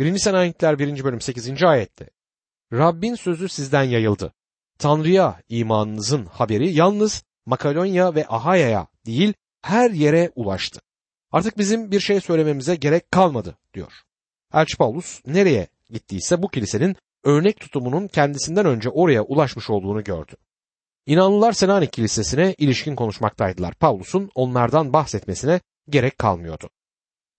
1. Selanikler 1. bölüm 8. ayette Rabbin sözü sizden yayıldı. Tanrı'ya imanınızın haberi yalnız Makedonya ve Ahaya'ya değil her yere ulaştı. Artık bizim bir şey söylememize gerek kalmadı diyor. Elçi Paulus nereye gittiyse bu kilisenin örnek tutumunun kendisinden önce oraya ulaşmış olduğunu gördü. İnanlılar Selanik Kilisesi'ne ilişkin konuşmaktaydılar. Paulus'un onlardan bahsetmesine gerek kalmıyordu.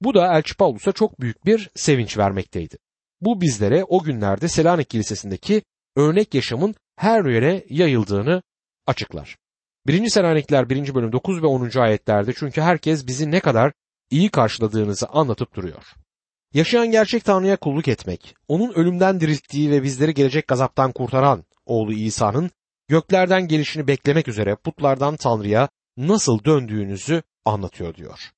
Bu da Elçi Paulus'a çok büyük bir sevinç vermekteydi. Bu bizlere o günlerde Selanik Kilisesi'ndeki örnek yaşamın her yere yayıldığını açıklar. 1. Selanikler 1. bölüm 9 ve 10. ayetlerde çünkü herkes bizi ne kadar iyi karşıladığınızı anlatıp duruyor. Yaşayan gerçek Tanrı'ya kulluk etmek, onun ölümden dirilttiği ve bizleri gelecek gazaptan kurtaran oğlu İsa'nın göklerden gelişini beklemek üzere putlardan Tanrı'ya nasıl döndüğünüzü anlatıyor diyor.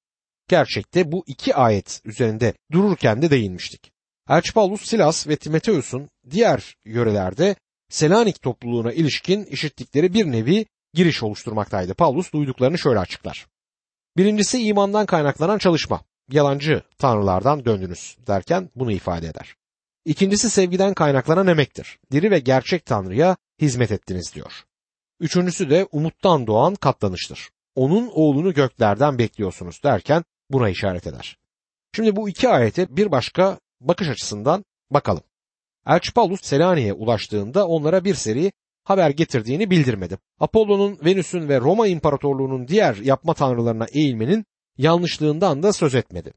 Gerçekte bu iki ayet üzerinde dururken de değinmiştik. Elçi Paulus, Silas ve Timoteus'un diğer yörelerde Selanik topluluğuna ilişkin işittikleri bir nevi giriş oluşturmaktaydı. Paulus duyduklarını şöyle açıklar. Birincisi imandan kaynaklanan çalışma. Yalancı tanrılardan döndünüz derken bunu ifade eder. İkincisi sevgiden kaynaklanan emektir. Diri ve gerçek tanrıya hizmet ettiniz diyor. Üçüncüsü de umuttan doğan katlanıştır. Onun oğlunu göklerden bekliyorsunuz derken buna işaret eder. Şimdi bu iki ayete bir başka bakış açısından bakalım. Elçi Paulus Selanik'e ulaştığında onlara bir seri haber getirdiğini bildirmedi. Apollo'nun, Venüs'ün ve Roma İmparatorluğu'nun diğer yapma tanrılarına eğilmenin yanlışlığından da söz etmedi.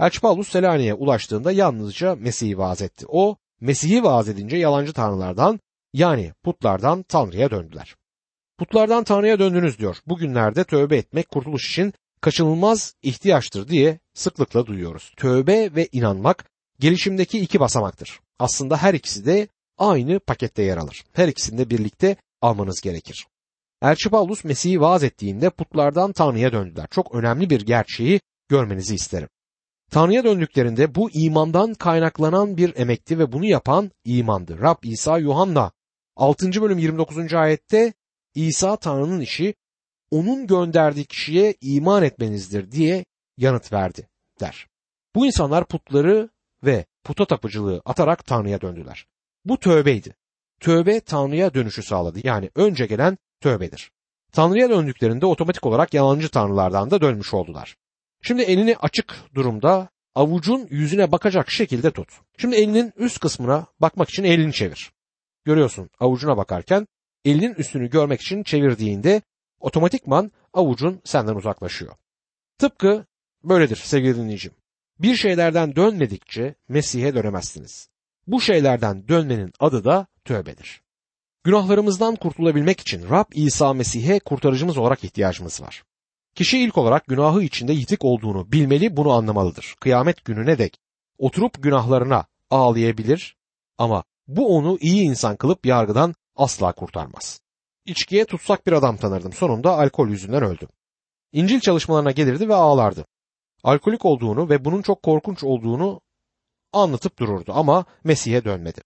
Elçi Paulus Selanik'e ulaştığında yalnızca Mesih'i vaaz etti. O, Mesih'i vaaz edince yalancı tanrılardan yani putlardan Tanrı'ya döndüler. Putlardan Tanrı'ya döndünüz diyor. Bugünlerde tövbe etmek kurtuluş için kaçınılmaz ihtiyaçtır diye sıklıkla duyuyoruz. Tövbe ve inanmak gelişimdeki iki basamaktır. Aslında her ikisi de aynı pakette yer alır. Her ikisini de birlikte almanız gerekir. Elçi Paulus Mesih'i vaaz ettiğinde putlardan Tanrı'ya döndüler. Çok önemli bir gerçeği görmenizi isterim. Tanrı'ya döndüklerinde bu imandan kaynaklanan bir emekti ve bunu yapan imandı. Rab İsa Yuhanna 6. bölüm 29. ayette İsa Tanrı'nın işi onun gönderdiği kişiye iman etmenizdir diye yanıt verdi der. Bu insanlar putları ve puta tapıcılığı atarak Tanrı'ya döndüler. Bu tövbeydi. Tövbe Tanrı'ya dönüşü sağladı. Yani önce gelen tövbedir. Tanrı'ya döndüklerinde otomatik olarak yalancı tanrılardan da dönmüş oldular. Şimdi elini açık durumda avucun yüzüne bakacak şekilde tut. Şimdi elinin üst kısmına bakmak için elini çevir. Görüyorsun avucuna bakarken elinin üstünü görmek için çevirdiğinde otomatikman avucun senden uzaklaşıyor. Tıpkı böyledir sevgili dinleyicim. Bir şeylerden dönmedikçe Mesih'e dönemezsiniz. Bu şeylerden dönmenin adı da tövbedir. Günahlarımızdan kurtulabilmek için Rab İsa Mesih'e kurtarıcımız olarak ihtiyacımız var. Kişi ilk olarak günahı içinde yitik olduğunu bilmeli, bunu anlamalıdır. Kıyamet gününe dek oturup günahlarına ağlayabilir ama bu onu iyi insan kılıp yargıdan asla kurtarmaz. İçkiye tutsak bir adam tanırdım. Sonunda alkol yüzünden öldü. İncil çalışmalarına gelirdi ve ağlardı. Alkolik olduğunu ve bunun çok korkunç olduğunu anlatıp dururdu ama Mesih'e dönmedi.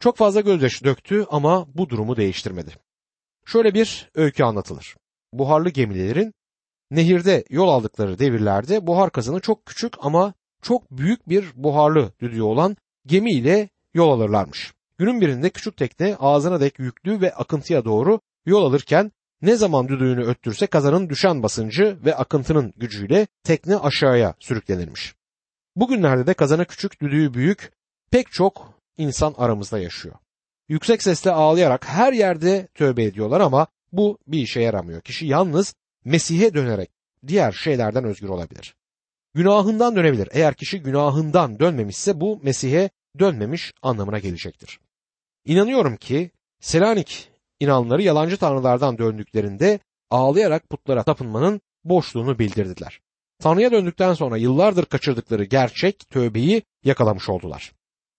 Çok fazla gözyaşı döktü ama bu durumu değiştirmedi. Şöyle bir öykü anlatılır. Buharlı gemilerin nehirde yol aldıkları devirlerde buhar kazanı çok küçük ama çok büyük bir buharlı düdüğü olan gemi ile yol alırlarmış. Günün birinde küçük tekne ağzına dek yüklü ve akıntıya doğru yol alırken ne zaman düdüğünü öttürse kazanın düşen basıncı ve akıntının gücüyle tekne aşağıya sürüklenirmiş. Bugünlerde de kazanı küçük, düdüğü büyük pek çok insan aramızda yaşıyor. Yüksek sesle ağlayarak her yerde tövbe ediyorlar ama bu bir işe yaramıyor. Kişi yalnız Mesih'e dönerek diğer şeylerden özgür olabilir. Günahından dönebilir. Eğer kişi günahından dönmemişse bu Mesih'e dönmemiş anlamına gelecektir. İnanıyorum ki Selanik inanları yalancı tanrılardan döndüklerinde ağlayarak putlara tapınmanın boşluğunu bildirdiler. Tanrı'ya döndükten sonra yıllardır kaçırdıkları gerçek tövbeyi yakalamış oldular.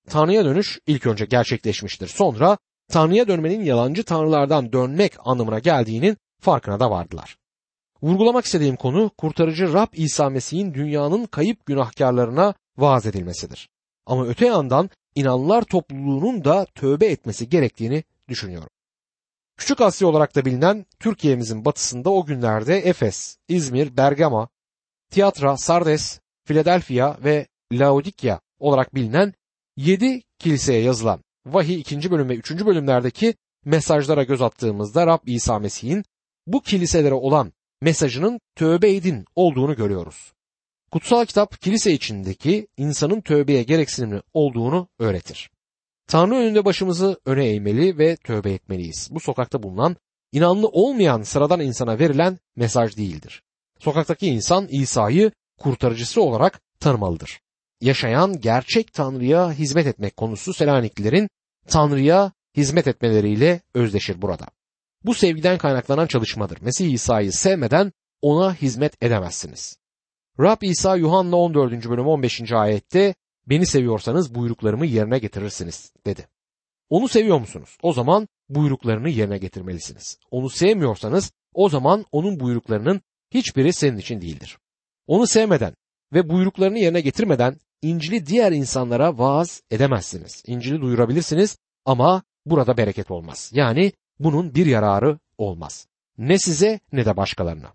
Tanrı'ya dönüş ilk önce gerçekleşmiştir. Sonra Tanrı'ya dönmenin yalancı tanrılardan dönmek anlamına geldiğinin farkına da vardılar. Vurgulamak istediğim konu kurtarıcı Rab İsa Mesih'in dünyanın kayıp günahkarlarına vaaz edilmesidir. Ama öte yandan inanlar topluluğunun da tövbe etmesi gerektiğini düşünüyorum. Küçük Asya olarak da bilinen Türkiye'mizin batısında o günlerde Efes, İzmir, Bergama, Tiyatra, Sardes, Philadelphia ve Laodikya olarak bilinen Yedi kiliseye yazılan vahiy ikinci bölüm ve üçüncü bölümlerdeki mesajlara göz attığımızda Rab İsa Mesih'in bu kiliselere olan mesajının tövbe edin olduğunu görüyoruz. Kutsal kitap kilise içindeki insanın tövbeye gereksinimli olduğunu öğretir. Tanrı önünde başımızı öne eğmeli ve tövbe etmeliyiz. Bu sokakta bulunan inanlı olmayan sıradan insana verilen mesaj değildir. Sokaktaki insan İsa'yı kurtarıcısı olarak tanımalıdır. Yaşayan gerçek Tanrı'ya hizmet etmek konusu Selaniklilerin Tanrı'ya hizmet etmeleriyle özdeşir burada. Bu sevgiden kaynaklanan çalışmadır. Mesih İsa'yı sevmeden ona hizmet edemezsiniz. Rab İsa Yuhanna 14. bölüm 15. ayette beni seviyorsanız buyruklarımı yerine getirirsiniz dedi. Onu seviyor musunuz? O zaman buyruklarını yerine getirmelisiniz. Onu sevmiyorsanız o zaman onun buyruklarının hiçbiri senin için değildir. Onu sevmeden ve buyruklarını yerine getirmeden İncil'i diğer insanlara vaaz edemezsiniz. İncil'i duyurabilirsiniz ama burada bereket olmaz. Yani bunun bir yararı olmaz. Ne size ne de başkalarına.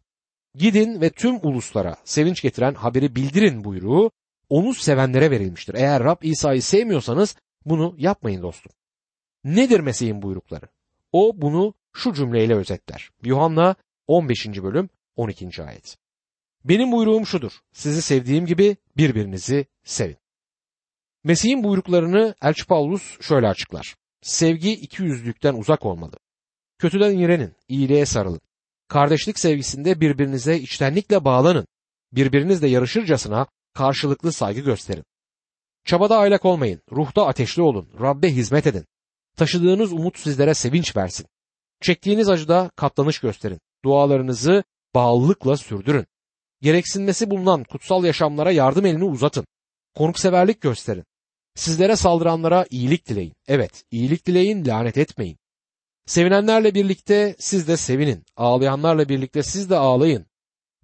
Gidin ve tüm uluslara sevinç getiren haberi bildirin buyruğu onu sevenlere verilmiştir. Eğer Rab İsa'yı sevmiyorsanız bunu yapmayın dostum. Nedir Mesih'in buyrukları? O bunu şu cümleyle özetler. Yuhanna 15. bölüm 12. ayet. Benim buyruğum şudur. Sizi sevdiğim gibi birbirinizi sevin. Mesih'in buyruklarını Elçi Paulus şöyle açıklar. Sevgi iki yüzlükten uzak olmalı. Kötüden iğrenin, iyiliğe sarılın. Kardeşlik sevgisinde birbirinize içtenlikle bağlanın. Birbirinizle yarışırcasına karşılıklı saygı gösterin. Çabada aylak olmayın, ruhta ateşli olun, Rabbe hizmet edin. Taşıdığınız umut sizlere sevinç versin. Çektiğiniz acıda katlanış gösterin. Dualarınızı bağlılıkla sürdürün. Gereksinmesi bulunan kutsal yaşamlara yardım elini uzatın. Konukseverlik gösterin. Sizlere saldıranlara iyilik dileyin. Evet, iyilik dileyin, lanet etmeyin. Sevinenlerle birlikte siz de sevinin. Ağlayanlarla birlikte siz de ağlayın.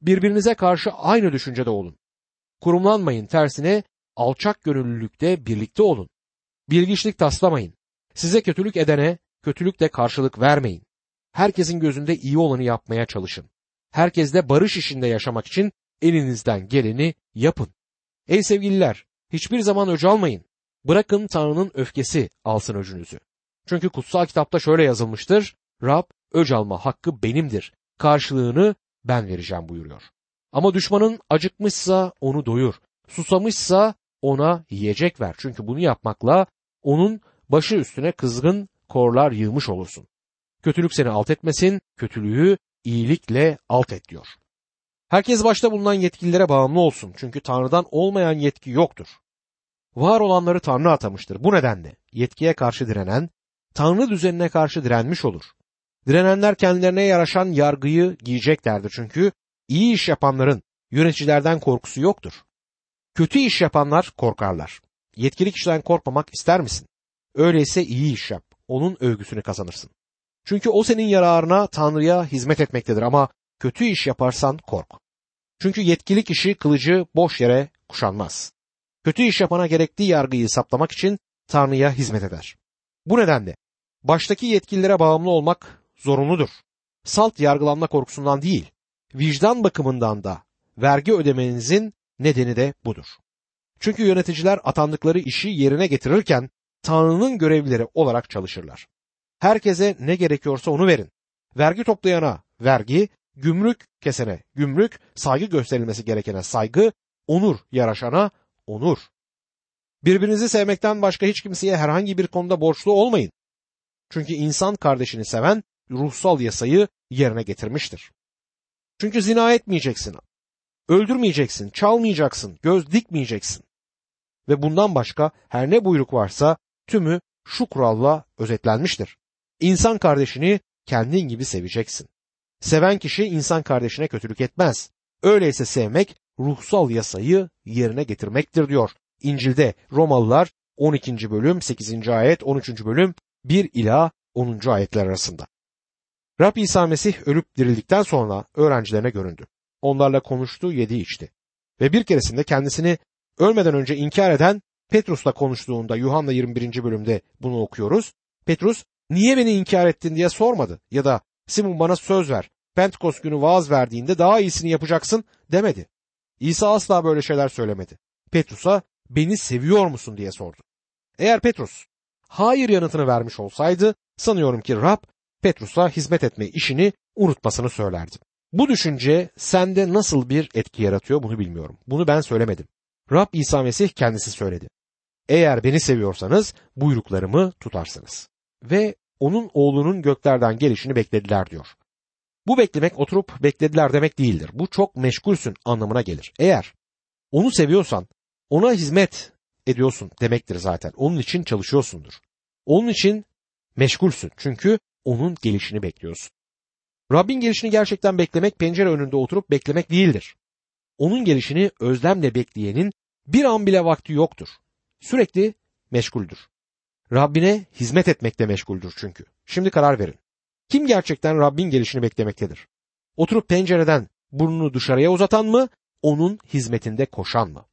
Birbirinize karşı aynı düşüncede olun. Kurumlanmayın tersine alçak gönüllülükte birlikte olun. Bilgiçlik taslamayın. Size kötülük edene kötülükle karşılık vermeyin. Herkesin gözünde iyi olanı yapmaya çalışın. Herkesle barış işinde yaşamak için elinizden geleni yapın. Ey sevgililer, hiçbir zaman öc almayın. Bırakın Tanrı'nın öfkesi alsın öcünüzü. Çünkü kutsal kitapta şöyle yazılmıştır. Rab öc alma hakkı benimdir. Karşılığını ben vereceğim buyuruyor. Ama düşmanın acıkmışsa onu doyur. Susamışsa ona yiyecek ver. Çünkü bunu yapmakla onun başı üstüne kızgın korlar yığmış olursun. Kötülük seni alt etmesin, kötülüğü iyilikle alt et diyor. Herkes başta bulunan yetkililere bağımlı olsun. Çünkü Tanrı'dan olmayan yetki yoktur. Var olanları Tanrı atamıştır. Bu nedenle yetkiye karşı direnen, Tanrı düzenine karşı direnmiş olur. Direnenler kendilerine yaraşan yargıyı giyeceklerdir. Çünkü iyi iş yapanların yöneticilerden korkusu yoktur. Kötü iş yapanlar korkarlar. Yetkili kişiden korkmamak ister misin? Öyleyse iyi iş yap. Onun övgüsünü kazanırsın. Çünkü o senin yararına Tanrı'ya hizmet etmektedir ama kötü iş yaparsan kork. Çünkü yetkili kişi kılıcı boş yere kuşanmaz. Kötü iş yapana gerektiği yargıyı saplamak için Tanrı'ya hizmet eder. Bu nedenle baştaki yetkililere bağımlı olmak zorunludur. Salt yargılanma korkusundan değil, vicdan bakımından da vergi ödemenizin nedeni de budur. Çünkü yöneticiler atandıkları işi yerine getirirken Tanrı'nın görevlileri olarak çalışırlar. Herkese ne gerekiyorsa onu verin. Vergi toplayana vergi, gümrük kesene gümrük, saygı gösterilmesi gerekene saygı, onur yaraşana onur. Birbirinizi sevmekten başka hiç kimseye herhangi bir konuda borçlu olmayın. Çünkü insan kardeşini seven ruhsal yasayı yerine getirmiştir. Çünkü zina etmeyeceksin, öldürmeyeceksin, çalmayacaksın, göz dikmeyeceksin. Ve bundan başka her ne buyruk varsa tümü şu kuralla özetlenmiştir. İnsan kardeşini kendin gibi seveceksin. Seven kişi insan kardeşine kötülük etmez. Öyleyse sevmek ruhsal yasayı yerine getirmektir diyor. İncil'de Romalılar 12. bölüm 8. ayet 13. bölüm 1 ila 10. ayetler arasında. Rab İsa Mesih ölüp dirildikten sonra öğrencilerine göründü. Onlarla konuştu, yedi içti. Ve bir keresinde kendisini ölmeden önce inkar eden Petrus'la konuştuğunda Yuhanna 21. bölümde bunu okuyoruz. Petrus niye beni inkar ettin diye sormadı ya da Simon bana söz ver. Pentekost günü vaaz verdiğinde daha iyisini yapacaksın demedi. İsa asla böyle şeyler söylemedi. Petrus'a beni seviyor musun diye sordu. Eğer Petrus hayır yanıtını vermiş olsaydı sanıyorum ki Rab Petrus'a hizmet etme işini unutmasını söylerdi. Bu düşünce sende nasıl bir etki yaratıyor bunu bilmiyorum. Bunu ben söylemedim. Rab İsa Mesih kendisi söyledi. Eğer beni seviyorsanız buyruklarımı tutarsınız. Ve onun oğlunun göklerden gelişini beklediler diyor. Bu beklemek oturup beklediler demek değildir. Bu çok meşgulsün anlamına gelir. Eğer onu seviyorsan ona hizmet ediyorsun demektir zaten. Onun için çalışıyorsundur. Onun için meşgulsün çünkü onun gelişini bekliyorsun. Rabbin gelişini gerçekten beklemek pencere önünde oturup beklemek değildir. Onun gelişini özlemle bekleyenin bir an bile vakti yoktur. Sürekli meşguldür. Rabbine hizmet etmekle meşguldür çünkü. Şimdi karar verin. Kim gerçekten Rabbin gelişini beklemektedir? Oturup pencereden burnunu dışarıya uzatan mı, onun hizmetinde koşan mı?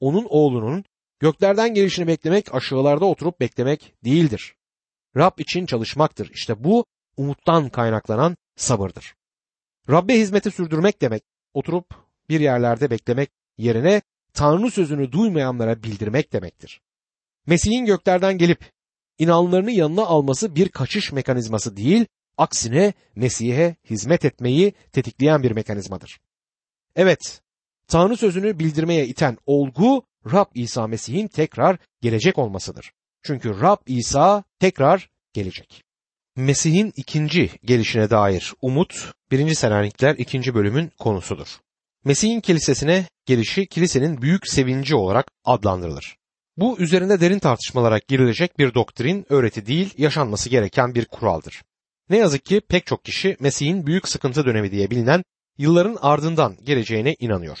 Onun oğlunun göklerden gelişini beklemek aşağılarda oturup beklemek değildir. Rab için çalışmaktır. İşte bu umuttan kaynaklanan sabırdır. Rabbe hizmeti sürdürmek demek, oturup bir yerlerde beklemek yerine Tanrı sözünü duymayanlara bildirmek demektir. Mesih'in göklerden gelip inanlarını yanına alması bir kaçış mekanizması değil, aksine Mesih'e hizmet etmeyi tetikleyen bir mekanizmadır. Evet, Tanrı sözünü bildirmeye iten olgu Rab İsa Mesih'in tekrar gelecek olmasıdır. Çünkü Rab İsa tekrar gelecek. Mesih'in ikinci gelişine dair umut 1. Selanikler 2. bölümün konusudur. Mesih'in kilisesine gelişi kilisenin büyük sevinci olarak adlandırılır. Bu üzerinde derin tartışmalara girilecek bir doktrin, öğreti değil, yaşanması gereken bir kuraldır. Ne yazık ki pek çok kişi Mesih'in büyük sıkıntı dönemi diye bilinen yılların ardından geleceğine inanıyor.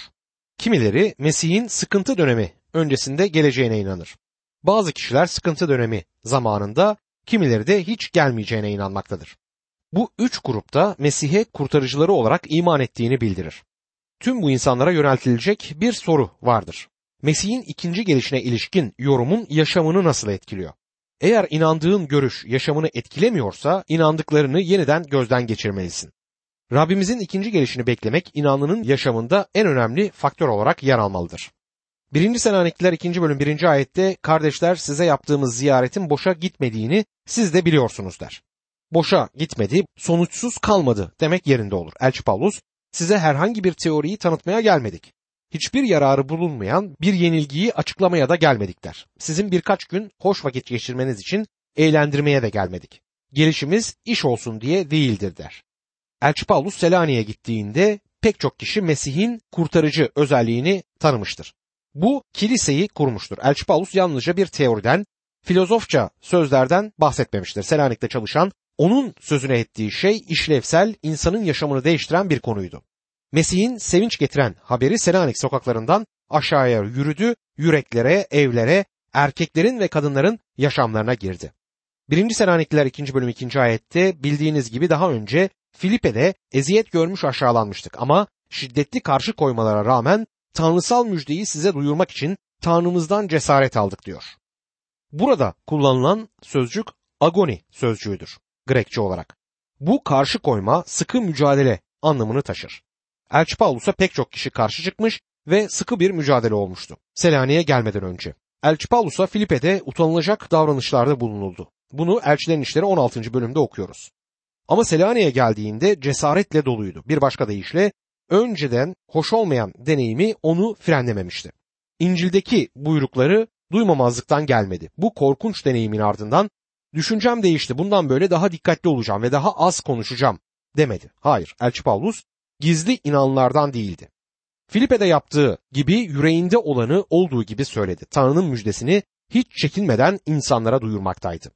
Kimileri Mesih'in sıkıntı dönemi öncesinde geleceğine inanır. Bazı kişiler sıkıntı dönemi zamanında, kimileri de hiç gelmeyeceğine inanmaktadır. Bu üç grupta Mesih'e kurtarıcıları olarak iman ettiğini bildirir. Tüm bu insanlara yöneltilecek bir soru vardır. Mesih'in ikinci gelişine ilişkin yorumun yaşamını nasıl etkiliyor? Eğer inandığın görüş yaşamını etkilemiyorsa inandıklarını yeniden gözden geçirmelisin. Rabbimizin ikinci gelişini beklemek inanlının yaşamında en önemli faktör olarak yer almalıdır. 1. Selanikliler 2. bölüm 1. ayette kardeşler size yaptığımız ziyaretin boşa gitmediğini siz de biliyorsunuz der. Boşa gitmedi, sonuçsuz kalmadı demek yerinde olur. Elçi Paulus size herhangi bir teoriyi tanıtmaya gelmedik. Hiçbir yararı bulunmayan bir yenilgiyi açıklamaya da gelmedik der. Sizin birkaç gün hoş vakit geçirmeniz için eğlendirmeye de gelmedik. Gelişimiz iş olsun diye değildir der. Elçi Paulus Selanik'e gittiğinde pek çok kişi Mesih'in kurtarıcı özelliğini tanımıştır. Bu kiliseyi kurmuştur. Elçi Paulus yalnızca bir teoriden, filozofça sözlerden bahsetmemiştir. Selanik'te çalışan onun sözüne ettiği şey işlevsel, insanın yaşamını değiştiren bir konuydu. Mesih'in sevinç getiren haberi Selanik sokaklarından aşağıya yürüdü, yüreklere, evlere, erkeklerin ve kadınların yaşamlarına girdi. 1. Selanikliler 2. bölüm 2. ayette bildiğiniz gibi daha önce Filipe'de eziyet görmüş aşağılanmıştık ama şiddetli karşı koymalara rağmen tanrısal müjdeyi size duyurmak için Tanrımızdan cesaret aldık diyor. Burada kullanılan sözcük agoni sözcüğüdür Grekçe olarak. Bu karşı koyma, sıkı mücadele anlamını taşır. Elçi Paulus'a pek çok kişi karşı çıkmış ve sıkı bir mücadele olmuştu. Selanik'e gelmeden önce. Elçi Paulus'a Filipe'de utanılacak davranışlarda bulunuldu. Bunu Elçilerin İşleri 16. bölümde okuyoruz. Ama Selanik'e geldiğinde cesaretle doluydu. Bir başka deyişle önceden hoş olmayan deneyimi onu frenlememişti. İncil'deki buyrukları duymamazlıktan gelmedi. Bu korkunç deneyimin ardından düşüncem değişti. Bundan böyle daha dikkatli olacağım ve daha az konuşacağım demedi. Hayır, Elçi Paulus gizli inanlardan değildi. Filipe'de yaptığı gibi yüreğinde olanı olduğu gibi söyledi. Tanrı'nın müjdesini hiç çekinmeden insanlara duyurmaktaydı.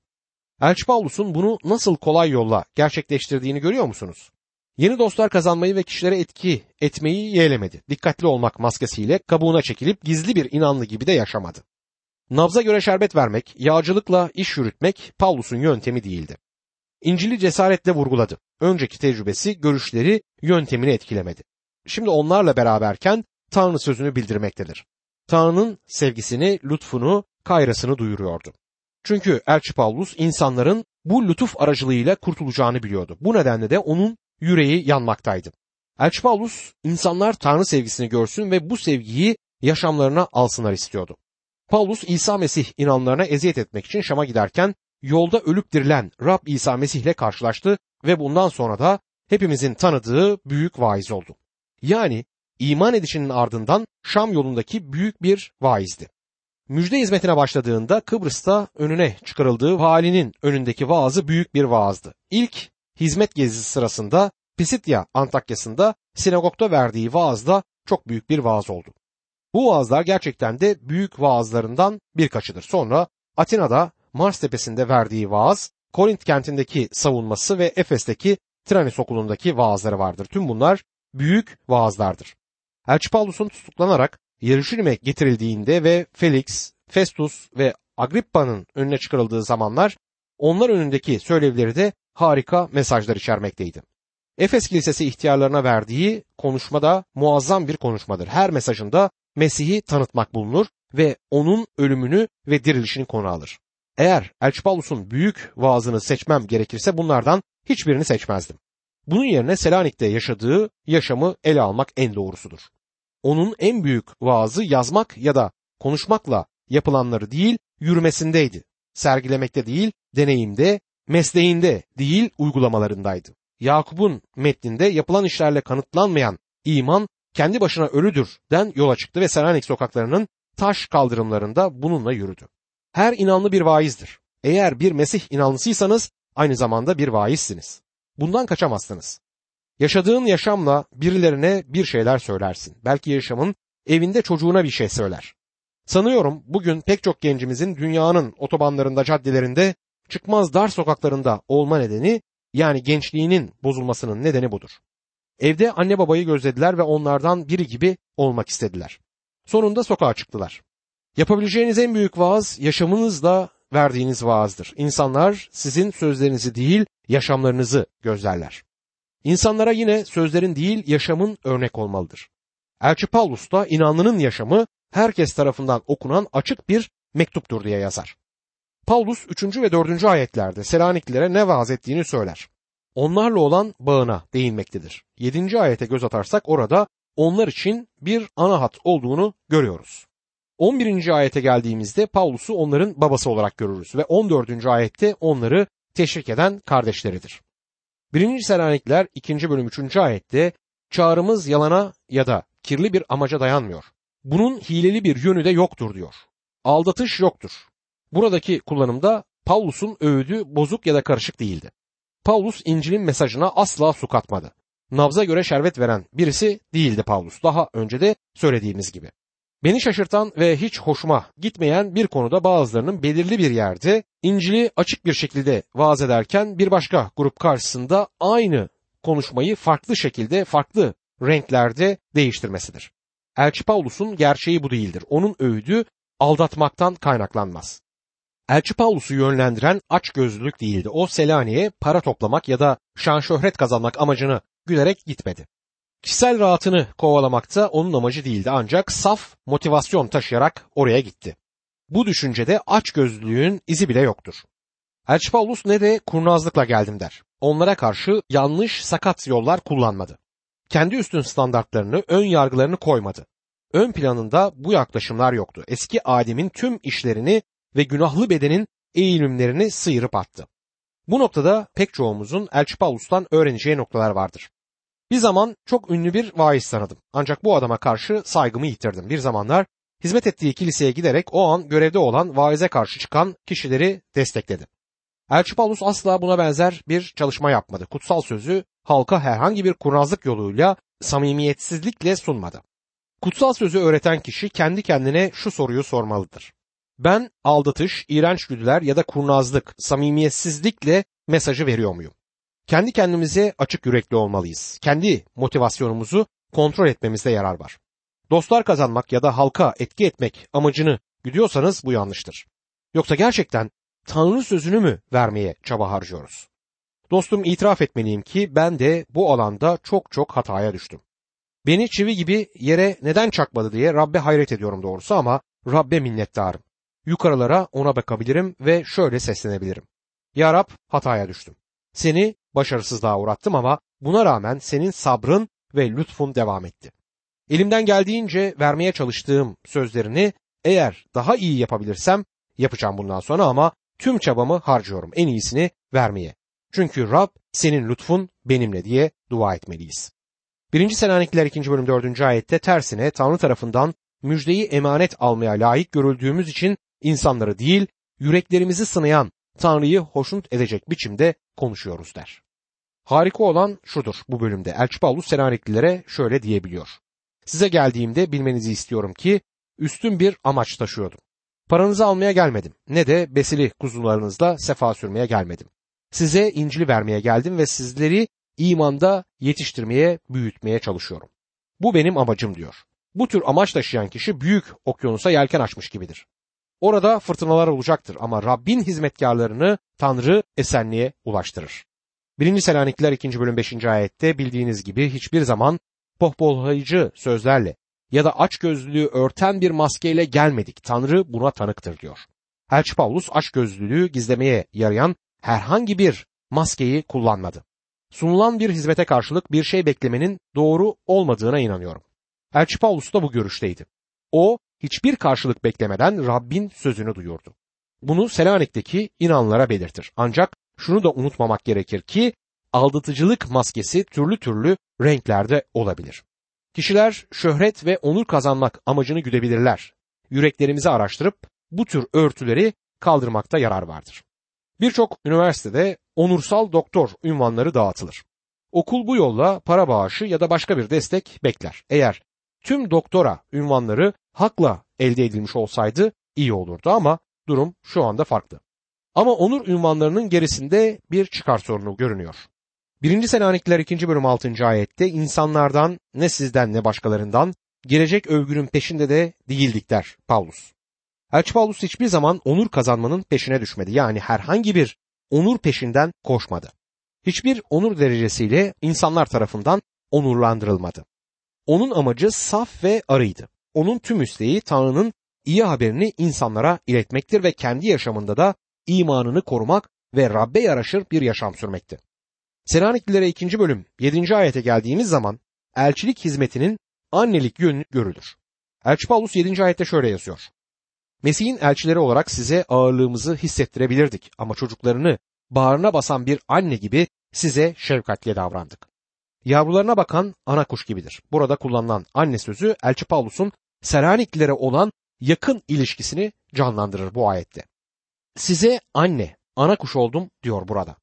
Elçi Paulus'un bunu nasıl kolay yolla gerçekleştirdiğini görüyor musunuz? Yeni dostlar kazanmayı ve kişilere etki etmeyi yeğlemedi. Dikkatli olmak maskesiyle kabuğuna çekilip gizli bir inanlı gibi de yaşamadı. Nabza göre şerbet vermek, yağcılıkla iş yürütmek Paulus'un yöntemi değildi. İncil'i cesaretle vurguladı. Önceki tecrübesi, görüşleri, yöntemini etkilemedi. Şimdi onlarla beraberken Tanrı sözünü bildirmektedir. Tanrı'nın sevgisini, lütfunu, kayrasını duyuruyordu. Çünkü Elçi Paulus insanların bu lütuf aracılığıyla kurtulacağını biliyordu. Bu nedenle de onun yüreği yanmaktaydı. Elçi Paulus insanlar Tanrı sevgisini görsün ve bu sevgiyi yaşamlarına alsınlar istiyordu. Paulus İsa Mesih inanlarına eziyet etmek için Şam'a giderken yolda ölüp dirilen Rab İsa Mesih ile karşılaştı ve bundan sonra da hepimizin tanıdığı büyük vaiz oldu. Yani iman edişinin ardından Şam yolundaki büyük bir vaizdi. Müjde hizmetine başladığında Kıbrıs'ta önüne çıkarıldığı valinin önündeki vaazı büyük bir vaazdı. İlk hizmet gezisi sırasında Pisitya Antakya'sında sinagogda verdiği vaaz da çok büyük bir vaaz oldu. Bu vaazlar gerçekten de büyük vaazlarından birkaçıdır. Sonra Atina'da Mars tepesinde verdiği vaaz, Korint kentindeki savunması ve Efes'teki Tranis okulundaki vaazları vardır. Tüm bunlar büyük vaazlardır. Elçi Paulus'un tutuklanarak Yeruşalim'e getirildiğinde ve Felix, Festus ve Agrippa'nın önüne çıkarıldığı zamanlar onlar önündeki söylevleri de harika mesajlar içermekteydi. Efes Kilisesi ihtiyarlarına verdiği konuşma da muazzam bir konuşmadır. Her mesajında Mesih'i tanıtmak bulunur ve onun ölümünü ve dirilişini konu alır. Eğer Elçi Paulus'un büyük vaazını seçmem gerekirse bunlardan hiçbirini seçmezdim. Bunun yerine Selanik'te yaşadığı yaşamı ele almak en doğrusudur. Onun en büyük vaazı yazmak ya da konuşmakla yapılanları değil, yürümesindeydi. Sergilemekte değil, deneyimde, mesleğinde değil, uygulamalarındaydı. Yakup'un metninde yapılan işlerle kanıtlanmayan iman kendi başına ölüdür den yola çıktı ve Selanik sokaklarının taş kaldırımlarında bununla yürüdü. Her inanlı bir vaizdir. Eğer bir Mesih inanlısıysanız aynı zamanda bir vaizsiniz. Bundan kaçamazsınız. Yaşadığın yaşamla birilerine bir şeyler söylersin. Belki yaşamın evinde çocuğuna bir şey söyler. Sanıyorum bugün pek çok gencimizin dünyanın otobanlarında, caddelerinde, çıkmaz dar sokaklarında olma nedeni yani gençliğinin bozulmasının nedeni budur. Evde anne babayı gözlediler ve onlardan biri gibi olmak istediler. Sonunda sokağa çıktılar. Yapabileceğiniz en büyük vaaz yaşamınızla verdiğiniz vaazdır. İnsanlar sizin sözlerinizi değil yaşamlarınızı gözlerler. İnsanlara yine sözlerin değil yaşamın örnek olmalıdır. Elçi Paulus da inanlının yaşamı herkes tarafından okunan açık bir mektuptur diye yazar. Paulus 3. ve 4. ayetlerde Selaniklilere ne vaaz ettiğini söyler. Onlarla olan bağına değinmektedir. 7. ayete göz atarsak orada onlar için bir ana hat olduğunu görüyoruz. 11. ayete geldiğimizde Paulus'u onların babası olarak görürüz ve 14. ayette onları teşvik eden kardeşleridir. 1. Selanikler 2. bölüm 3. ayette çağrımız yalana ya da kirli bir amaca dayanmıyor. Bunun hileli bir yönü de yoktur diyor. Aldatış yoktur. Buradaki kullanımda Paulus'un öğüdü bozuk ya da karışık değildi. Paulus İncil'in mesajına asla su katmadı. Nabza göre şerbet veren birisi değildi Paulus. Daha önce de söylediğimiz gibi. Beni şaşırtan ve hiç hoşuma gitmeyen bir konuda bazılarının belirli bir yerde İncil'i açık bir şekilde vaaz ederken bir başka grup karşısında aynı konuşmayı farklı şekilde, farklı renklerde değiştirmesidir. Elçi Paulus'un gerçeği bu değildir. Onun öğüdü aldatmaktan kaynaklanmaz. Elçi Paulus'u yönlendiren aç gözlülük değildi. O Selanik'e para toplamak ya da şan şöhret kazanmak amacını gülerek gitmedi. Kişisel rahatını kovalamakta onun amacı değildi ancak saf motivasyon taşıyarak oraya gitti. Bu düşüncede aç gözlülüğün izi bile yoktur. Elçi Paulus ne de kurnazlıkla geldim der. Onlara karşı yanlış sakat yollar kullanmadı. Kendi üstün standartlarını, ön yargılarını koymadı. Ön planında bu yaklaşımlar yoktu. Eski Adem'in tüm işlerini ve günahlı bedenin eğilimlerini sıyırıp attı. Bu noktada pek çoğumuzun Elçi Paulus'tan öğreneceği noktalar vardır. Bir zaman çok ünlü bir vaiz tanıdım. Ancak bu adama karşı saygımı yitirdim. Bir zamanlar hizmet ettiği kiliseye giderek o an görevde olan vaize karşı çıkan kişileri destekledi. Elçi Paulus asla buna benzer bir çalışma yapmadı. Kutsal sözü halka herhangi bir kurnazlık yoluyla samimiyetsizlikle sunmadı. Kutsal sözü öğreten kişi kendi kendine şu soruyu sormalıdır. Ben aldatış, iğrenç güdüler ya da kurnazlık, samimiyetsizlikle mesajı veriyor muyum? Kendi kendimize açık yürekli olmalıyız. Kendi motivasyonumuzu kontrol etmemizde yarar var. Dostlar kazanmak ya da halka etki etmek amacını güdüyorsanız bu yanlıştır. Yoksa gerçekten Tanrı sözünü mü vermeye çaba harcıyoruz? Dostum itiraf etmeliyim ki ben de bu alanda çok çok hataya düştüm. Beni çivi gibi yere neden çakmadı diye Rabbe hayret ediyorum doğrusu ama Rabbe minnettarım. Yukarılara ona bakabilirim ve şöyle seslenebilirim. Ya Rab hataya düştüm. Seni başarısızlığa uğrattım ama buna rağmen senin sabrın ve lütfun devam etti. Elimden geldiğince vermeye çalıştığım sözlerini Eğer daha iyi yapabilirsem yapacağım bundan sonra ama tüm çabamı harcıyorum en iyisini vermeye. Çünkü Rab senin lütfun benimle diye dua etmeliyiz. 1. Selanikliler 2. bölüm 4. ayette tersine Tanrı tarafından müjdeyi emanet almaya layık görüldüğümüz için insanları değil, yüreklerimizi sınayan Tanrı'yı hoşnut edecek biçimde konuşuyoruz der. Harika olan şudur bu bölümde. Elçi Paulus Selaniklilere şöyle diyebiliyor. Size geldiğimde bilmenizi istiyorum ki üstün bir amaç taşıyordum. Paranızı almaya gelmedim. Ne de besili kuzularınızla sefa sürmeye gelmedim. Size İncil'i vermeye geldim ve sizleri imanda yetiştirmeye, büyütmeye çalışıyorum. Bu benim amacım diyor. Bu tür amaç taşıyan kişi büyük okyanusa yelken açmış gibidir. Orada fırtınalar olacaktır ama Rabbin hizmetkarlarını Tanrı esenliğe ulaştırır. 1. Selanikliler 2. bölüm 5. ayette bildiğiniz gibi hiçbir zaman pohpohlayıcı sözlerle ya da açgözlülüğü örten bir maskeyle gelmedik. Tanrı buna tanıktır diyor. Elçi Paulus açgözlülüğü gizlemeye yarayan herhangi bir maskeyi kullanmadı. Sunulan bir hizmete karşılık bir şey beklemenin doğru olmadığına inanıyorum. Elçi Paulus da bu görüşteydi. O hiçbir karşılık beklemeden Rabbin sözünü duyurdu. Bunu Selanik'teki inanlara belirtir. Ancak şunu da unutmamak gerekir ki aldatıcılık maskesi türlü türlü renklerde olabilir. Kişiler şöhret ve onur kazanmak amacını güdebilirler. Yüreklerimizi araştırıp bu tür örtüleri kaldırmakta yarar vardır. Birçok üniversitede onursal doktor ünvanları dağıtılır. Okul bu yolla para bağışı ya da başka bir destek bekler. Eğer tüm doktora ünvanları hakla elde edilmiş olsaydı iyi olurdu ama durum şu anda farklı. Ama onur ünvanlarının gerisinde bir çıkar sorunu görünüyor. 1. Selanikliler 2. bölüm 6. ayette insanlardan ne sizden ne başkalarından gelecek övgünün peşinde de değildik der Paulus. Elçi Paulus hiçbir zaman onur kazanmanın peşine düşmedi. Yani herhangi bir onur peşinden koşmadı. Hiçbir onur derecesiyle insanlar tarafından onurlandırılmadı. Onun amacı saf ve arıydı. Onun tüm isteği Tanrı'nın iyi haberini insanlara iletmektir ve kendi yaşamında da imanını korumak ve Rabbe yaraşır bir yaşam sürmekti. Selaniklilere 2. bölüm 7. ayete geldiğimiz zaman elçilik hizmetinin annelik yönü görülür. Elçi Paulus 7. ayette şöyle yazıyor. Mesih'in elçileri olarak size ağırlığımızı hissettirebilirdik ama çocuklarını bağrına basan bir anne gibi size şefkatle davrandık. Yavrularına bakan ana kuş gibidir. Burada kullanılan anne sözü Elçi Paulus'un Selaniklilere olan yakın ilişkisini canlandırır bu ayette. Size anne, ana kuş oldum diyor burada.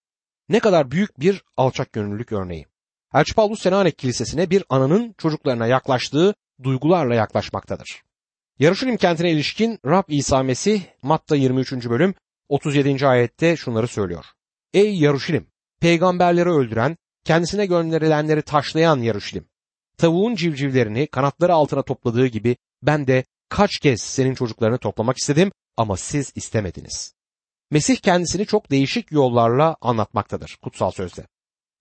Ne kadar büyük bir alçak gönüllülük örneği. Elçi Paulus Selanik Kilisesi'ne bir ananın çocuklarına yaklaştığı duygularla yaklaşmaktadır. Yarışilim kentine ilişkin Rab İsa Mesih Matta 23. bölüm 37. ayette şunları söylüyor. Ey Yarışilim! Peygamberleri öldüren, kendisine gönderilenleri taşlayan Yarışilim! Tavuğun civcivlerini kanatları altına topladığı gibi ben de kaç kez senin çocuklarını toplamak istedim ama siz istemediniz. Mesih kendisini çok değişik yollarla anlatmaktadır kutsal sözde.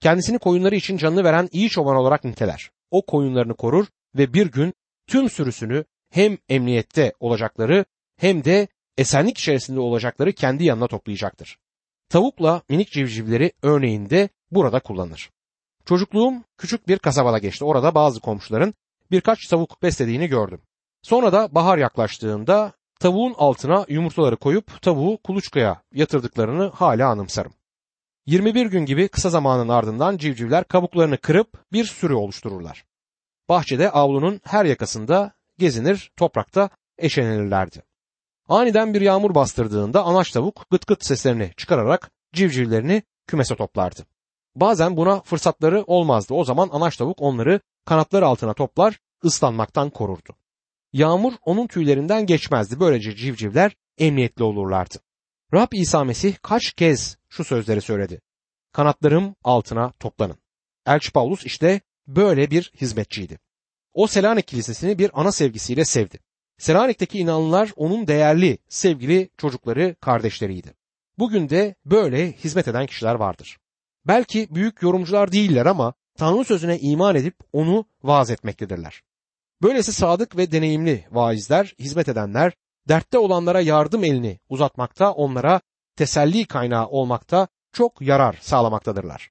Kendisini koyunları için canını veren iyi çoban olarak niteler. O koyunlarını korur ve bir gün tüm sürüsünü hem emniyette olacakları hem de esenlik içerisinde olacakları kendi yanına toplayacaktır. Tavukla minik civcivleri örneğinde burada kullanır. Çocukluğum küçük bir kasabada geçti. Orada bazı komşuların birkaç tavuk beslediğini gördüm. Sonra da bahar yaklaştığında tavuğun altına yumurtaları koyup tavuğu kuluçkaya yatırdıklarını hala anımsarım. 21 gün gibi kısa zamanın ardından civcivler kabuklarını kırıp bir sürü oluştururlar. Bahçede avlunun her yakasında gezinir, toprakta eşelenirlerdi. Aniden bir yağmur bastırdığında anaç tavuk gıt gıt seslerini çıkararak civcivlerini kümese toplardı. Bazen buna fırsatları olmazdı. O zaman anaç tavuk onları kanatları altına toplar, ıslanmaktan korurdu. Yağmur onun tüylerinden geçmezdi. Böylece civcivler emniyetli olurlardı. Rab İsa Mesih kaç kez şu sözleri söyledi. Kanatlarım altına toplanın. Elçi Paulus işte böyle bir hizmetçiydi. O Selanik Kilisesi'ni bir ana sevgisiyle sevdi. Selanik'teki inanlılar onun değerli, sevgili çocukları, kardeşleriydi. Bugün de böyle hizmet eden kişiler vardır. Belki büyük yorumcular değiller ama Tanrı sözüne iman edip onu vaaz etmektedirler. Böylesi sadık ve deneyimli vaizler, hizmet edenler, dertte olanlara yardım elini uzatmakta, onlara teselli kaynağı olmakta çok yarar sağlamaktadırlar.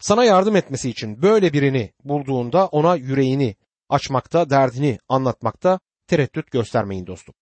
Sana yardım etmesi için böyle birini bulduğunda ona yüreğini açmakta, derdini anlatmakta tereddüt göstermeyin dostum.